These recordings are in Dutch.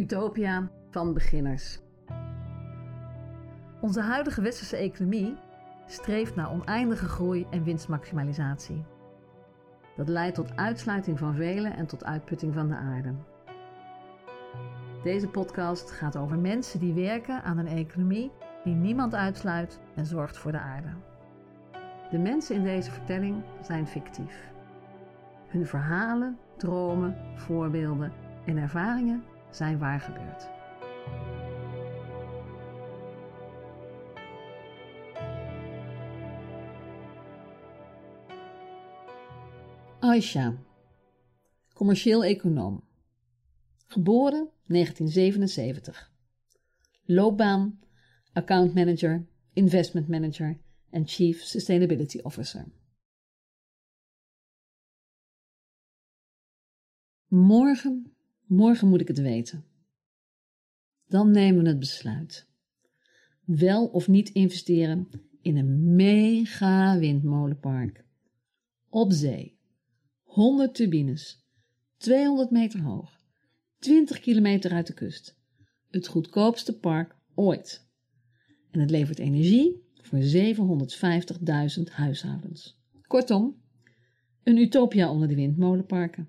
Utopia van beginners. Onze huidige westerse economie streeft naar oneindige groei en winstmaximalisatie. Dat leidt tot uitsluiting van velen en tot uitputting van de aarde. Deze podcast gaat over mensen die werken aan een economie die niemand uitsluit en zorgt voor de aarde. De mensen in deze vertelling zijn fictief. Hun verhalen, dromen, voorbeelden en ervaringen zijn waar gebeurd. Aisha, commercieel econoom. Geboren 1977. Loopbaan: account manager, investment manager en chief sustainability officer. Morgen, morgen moet ik het weten. Dan nemen we het besluit. Wel of niet investeren in een mega windmolenpark. Op zee. 100 turbines. 200 meter hoog. 20 kilometer uit de kust. Het goedkoopste park ooit. En het levert energie voor 750.000 huishoudens. Kortom, een utopia onder de windmolenparken.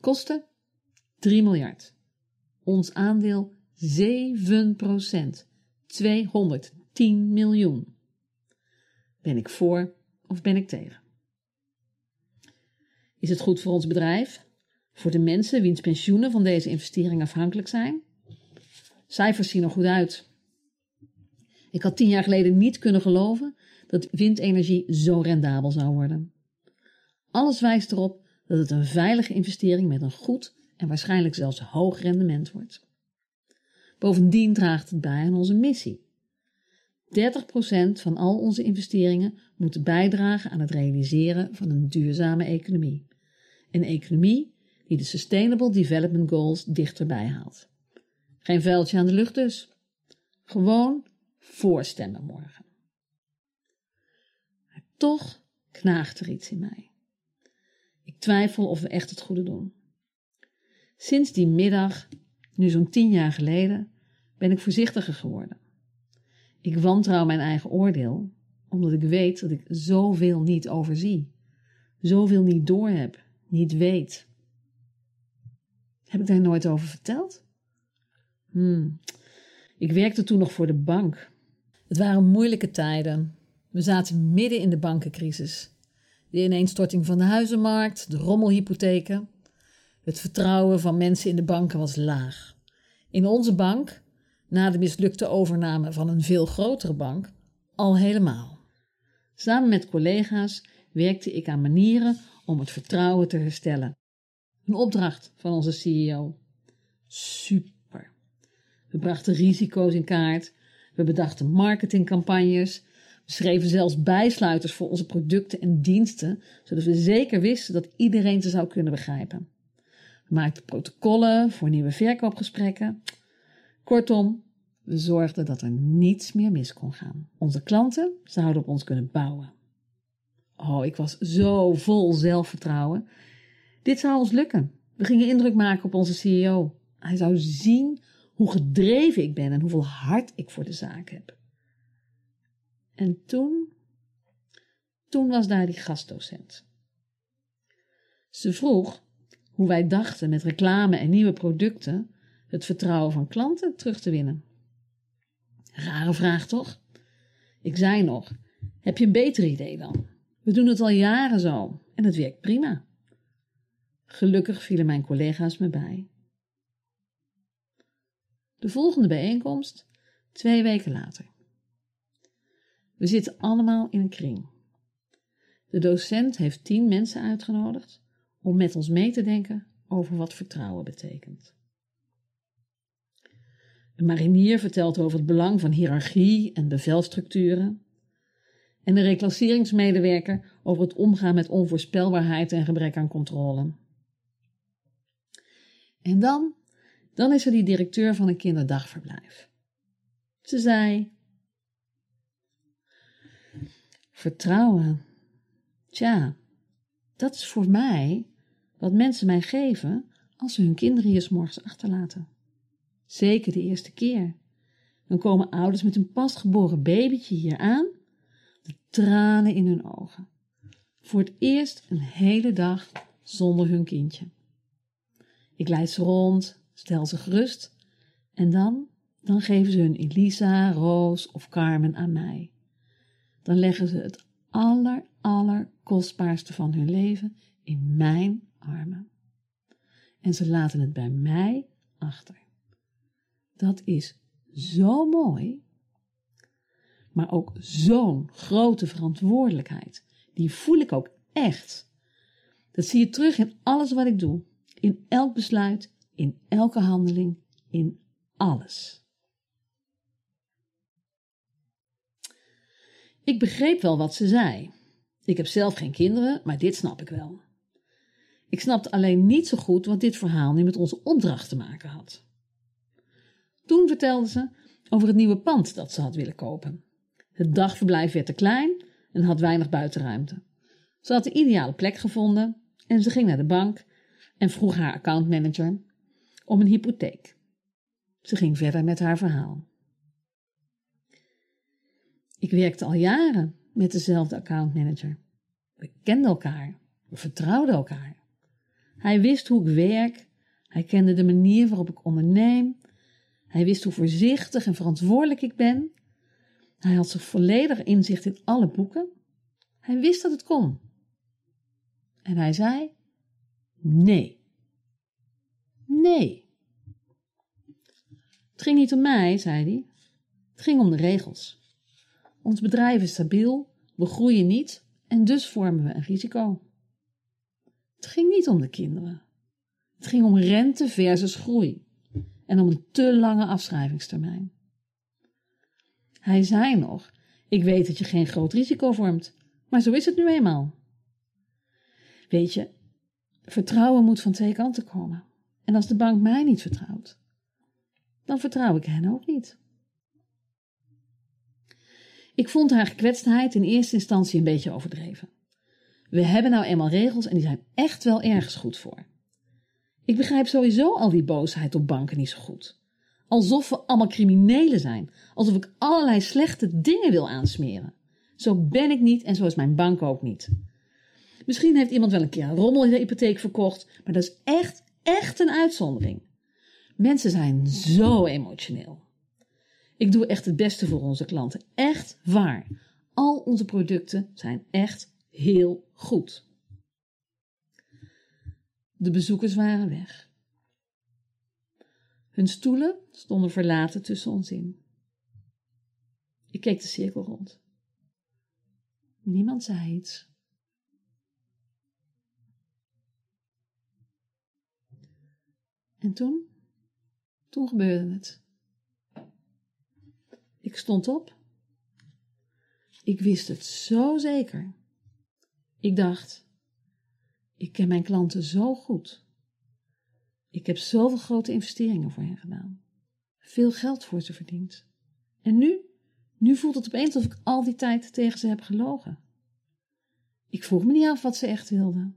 Kosten 3 miljard. Ons aandeel 7 procent. 210 miljoen. Ben ik voor of ben ik tegen? Is het goed voor ons bedrijf? Voor de mensen wiens pensioenen van deze investering afhankelijk zijn? Cijfers zien er goed uit. Ik had tien jaar geleden niet kunnen geloven dat windenergie zo rendabel zou worden. Alles wijst erop dat het een veilige investering met een goed en waarschijnlijk zelfs hoog rendement wordt. Bovendien draagt het bij aan onze missie. 30% van al onze investeringen moeten bijdragen aan het realiseren van een duurzame economie. Een economie die de Sustainable Development Goals dichterbij haalt. Geen vuiltje aan de lucht dus. Gewoon voorstemmen morgen. Maar toch knaagt er iets in mij. Ik twijfel of we echt het goede doen. Sinds die middag, nu zo'n tien jaar geleden, ben ik voorzichtiger geworden. Ik wantrouw mijn eigen oordeel, omdat ik weet dat ik zoveel niet overzie, zoveel niet doorheb, niet weet. Heb ik daar nooit over verteld? Hmm. Ik werkte toen nog voor de bank. Het waren moeilijke tijden. We zaten midden in de bankencrisis. De ineenstorting van de huizenmarkt, de rommelhypotheken. Het vertrouwen van mensen in de banken was laag. In onze bank, na de mislukte overname van een veel grotere bank, al helemaal. Samen met collega's werkte ik aan manieren om het vertrouwen te herstellen. Een opdracht van onze CEO. Super. We brachten risico's in kaart. We bedachten marketingcampagnes. We schreven zelfs bijsluiters voor onze producten en diensten, zodat we zeker wisten dat iedereen ze zou kunnen begrijpen. We maakten protocollen voor nieuwe verkoopgesprekken. Kortom, we zorgden dat er niets meer mis kon gaan. Onze klanten zouden op ons kunnen bouwen. Oh, ik was zo vol zelfvertrouwen. Dit zou ons lukken. We gingen indruk maken op onze CEO. Hij zou zien hoe gedreven ik ben en hoeveel hart ik voor de zaak heb. En toen, toen was daar die gastdocent. Ze vroeg hoe wij dachten met reclame en nieuwe producten het vertrouwen van klanten terug te winnen. Rare vraag toch? Ik zei nog: heb je een beter idee dan? We doen het al jaren zo en het werkt prima. Gelukkig vielen mijn collega's me bij. De volgende bijeenkomst, twee weken later. We zitten allemaal in een kring. De docent heeft tien mensen uitgenodigd om met ons mee te denken over wat vertrouwen betekent. Een marinier vertelt over het belang van hiërarchie en bevelstructuren. En de reclasseringsmedewerker over het omgaan met onvoorspelbaarheid en gebrek aan controle. En dan, dan is er die directeur van een kinderdagverblijf. Ze zei: Vertrouwen. Tja, dat is voor mij wat mensen mij geven als ze hun kinderen hier morgens achterlaten. Zeker de eerste keer. Dan komen ouders met een pasgeboren babytje hier aan, de tranen in hun ogen. Voor het eerst een hele dag zonder hun kindje. Ik leid ze rond, stel ze gerust en dan, dan geven ze hun Elisa, Roos of Carmen aan mij. Dan leggen ze het aller, aller kostbaarste van hun leven in mijn armen. En ze laten het bij mij achter. Dat is zo mooi, maar ook zo'n grote verantwoordelijkheid. Die voel ik ook echt. Dat zie je terug in alles wat ik doe, in elk besluit, in elke handeling, in alles. Ik begreep wel wat ze zei. Ik heb zelf geen kinderen, maar dit snap ik wel. Ik snapte alleen niet zo goed wat dit verhaal nu met onze opdracht te maken had. Toen vertelde ze over het nieuwe pand dat ze had willen kopen. Het dagverblijf werd te klein en had weinig buitenruimte. Ze had de ideale plek gevonden en ze ging naar de bank en vroeg haar accountmanager om een hypotheek. Ze ging verder met haar verhaal. Ik werkte al jaren met dezelfde accountmanager. We kenden elkaar, we vertrouwden elkaar. Hij wist hoe ik werk, hij kende de manier waarop ik onderneem, hij wist hoe voorzichtig en verantwoordelijk ik ben. Hij had zich volledig inzicht in alle boeken. Hij wist dat het kon. En hij zei: Nee. Nee. Het ging niet om mij, zei hij. Het ging om de regels. Ons bedrijf is stabiel, we groeien niet en dus vormen we een risico. Het ging niet om de kinderen. Het ging om rente versus groei en om een te lange afschrijvingstermijn. Hij zei nog: Ik weet dat je geen groot risico vormt, maar zo is het nu eenmaal. Weet je, vertrouwen moet van twee kanten komen. En als de bank mij niet vertrouwt, dan vertrouw ik hen ook niet. Ik vond haar gekwetstheid in eerste instantie een beetje overdreven. We hebben nou eenmaal regels en die zijn echt wel ergens goed voor. Ik begrijp sowieso al die boosheid op banken niet zo goed. Alsof we allemaal criminelen zijn. Alsof ik allerlei slechte dingen wil aansmeren. Zo ben ik niet en zo is mijn bank ook niet. Misschien heeft iemand wel een keer een rommel in de hypotheek verkocht, maar dat is echt, echt een uitzondering. Mensen zijn zo emotioneel. Ik doe echt het beste voor onze klanten. Echt waar. Al onze producten zijn echt heel goed. De bezoekers waren weg. Hun stoelen stonden verlaten tussen ons in. Ik keek de cirkel rond. Niemand zei iets. En toen, toen gebeurde het. Ik stond op. Ik wist het zo zeker. Ik dacht, ik ken mijn klanten zo goed. Ik heb zoveel grote investeringen voor hen gedaan. Veel geld voor ze verdiend. En nu? Nu voelt het opeens alsof ik al die tijd tegen ze heb gelogen. Ik vroeg me niet af wat ze echt wilden.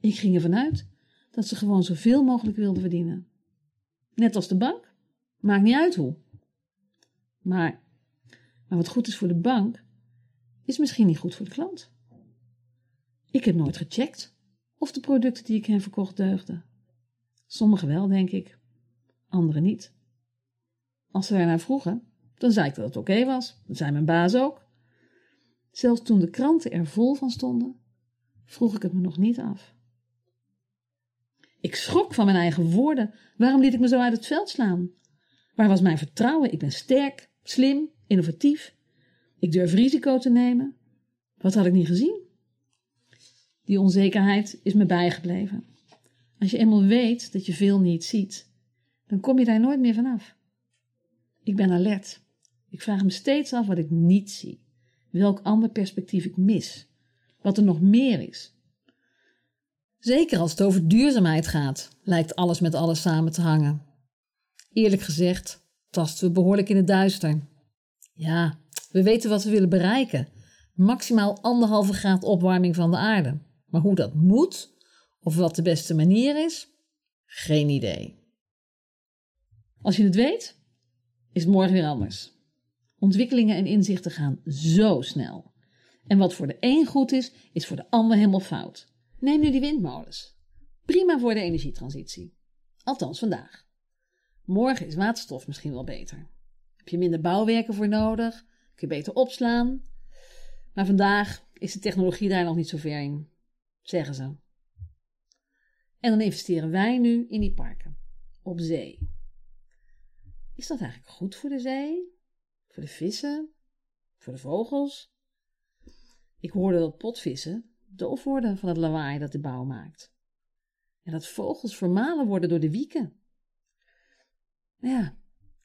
Ik ging ervan uit dat ze gewoon zoveel mogelijk wilden verdienen. Net als de bank. Maakt niet uit hoe. Maar, maar wat goed is voor de bank, is misschien niet goed voor de klant. Ik heb nooit gecheckt of de producten die ik hen verkocht deugden. Sommige wel, denk ik, andere niet. Als ze ernaar vroegen, dan zei ik dat het oké was. Dat zei mijn baas ook. Zelfs toen de kranten er vol van stonden, vroeg ik het me nog niet af. Ik schrok van mijn eigen woorden. Waarom liet ik me zo uit het veld slaan? Waar was mijn vertrouwen? Ik ben sterk, slim, innovatief. Ik durf risico te nemen. Wat had ik niet gezien? Die onzekerheid is me bijgebleven. Als je eenmaal weet dat je veel niet ziet, dan kom je daar nooit meer vanaf. Ik ben alert. Ik vraag me steeds af wat ik niet zie, welk ander perspectief ik mis, wat er nog meer is. Zeker als het over duurzaamheid gaat, lijkt alles met alles samen te hangen. Eerlijk gezegd, tasten we behoorlijk in het duister. Ja, we weten wat we willen bereiken: maximaal anderhalve graad opwarming van de aarde. Maar hoe dat moet of wat de beste manier is, geen idee. Als je het weet, is het morgen weer anders. Ontwikkelingen en inzichten gaan zo snel. En wat voor de een goed is, is voor de ander helemaal fout. Neem nu die windmolens. Prima voor de energietransitie. Althans vandaag. Morgen is waterstof misschien wel beter. Heb je minder bouwwerken voor nodig? Kun je beter opslaan? Maar vandaag is de technologie daar nog niet zo ver in, zeggen ze. En dan investeren wij nu in die parken. Op zee. Is dat eigenlijk goed voor de zee? Voor de vissen? Voor de vogels? Ik hoorde dat potvissen doof worden van het lawaai dat de bouw maakt. En dat vogels vermalen worden door de wieken. Ja,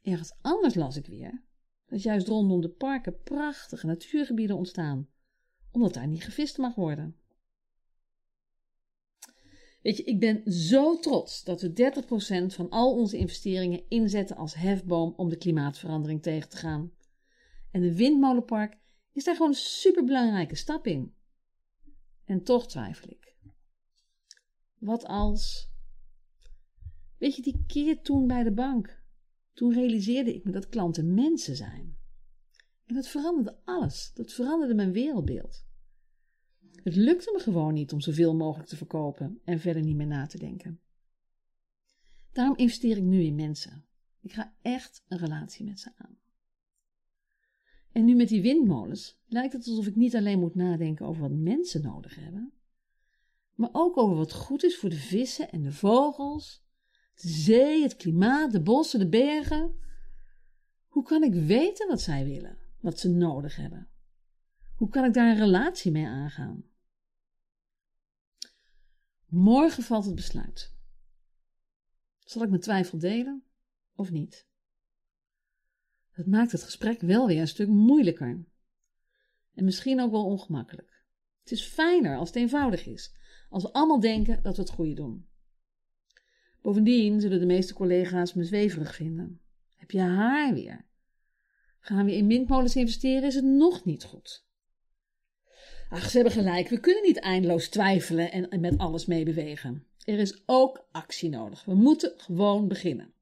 ergens anders las ik weer dat juist rondom de parken prachtige natuurgebieden ontstaan, omdat daar niet gevist mag worden. Weet je, ik ben zo trots dat we 30% van al onze investeringen inzetten als hefboom om de klimaatverandering tegen te gaan. En de windmolenpark is daar gewoon een superbelangrijke stap in. En toch twijfel ik. Wat als. Weet je, die keer toen bij de bank. Toen realiseerde ik me dat klanten mensen zijn. En dat veranderde alles. Dat veranderde mijn wereldbeeld. Het lukte me gewoon niet om zoveel mogelijk te verkopen en verder niet meer na te denken. Daarom investeer ik nu in mensen. Ik ga echt een relatie met ze aan. En nu met die windmolens lijkt het alsof ik niet alleen moet nadenken over wat mensen nodig hebben, maar ook over wat goed is voor de vissen en de vogels, de zee, het klimaat, de bossen, de bergen. Hoe kan ik weten wat zij willen, wat ze nodig hebben? Hoe kan ik daar een relatie mee aangaan? Morgen valt het besluit. Zal ik mijn twijfel delen of niet? Het maakt het gesprek wel weer een stuk moeilijker. En misschien ook wel ongemakkelijk. Het is fijner als het eenvoudig is, als we allemaal denken dat we het goede doen. Bovendien zullen de meeste collega's me zweverig vinden. Heb je haar weer? Gaan we in windmolens investeren, is het nog niet goed. Ach, ze hebben gelijk. We kunnen niet eindeloos twijfelen en, met alles meebewegen. Er is ook actie nodig. We moeten gewoon beginnen.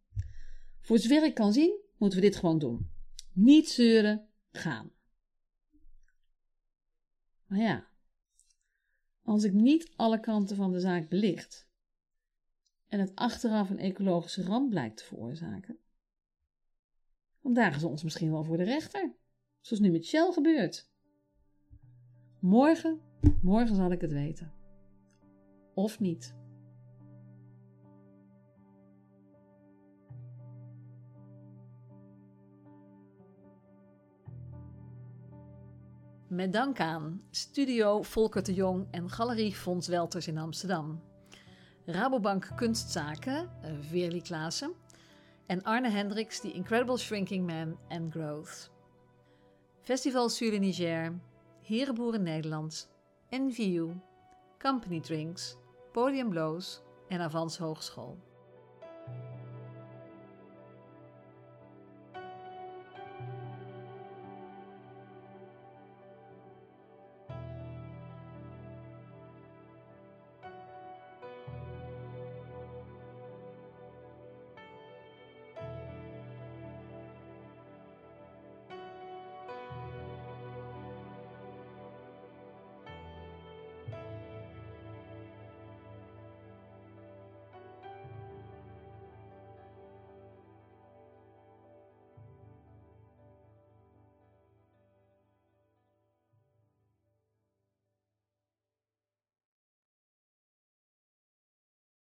Voor zover ik kan zien, moeten we dit gewoon doen. Niet zeuren, gaan. Maar ja, als ik niet alle kanten van de zaak belicht en het achteraf een ecologische ramp blijkt te veroorzaken, dan dagen ze ons misschien wel voor de rechter, zoals nu met Shell gebeurt. Morgen, morgen zal ik het weten. Of niet. Met dank aan Studio Volker de Jong en Galerie Fons Welters in Amsterdam. Rabobank Kunstzaken, eh, Veerli Klaassen. En Arne Hendricks, The Incredible Shrinking Man and Growth. Festival Sur Niger, Herenboeren Nederland, NVU, Company Drinks, Podium Blows en Avans Hogeschool.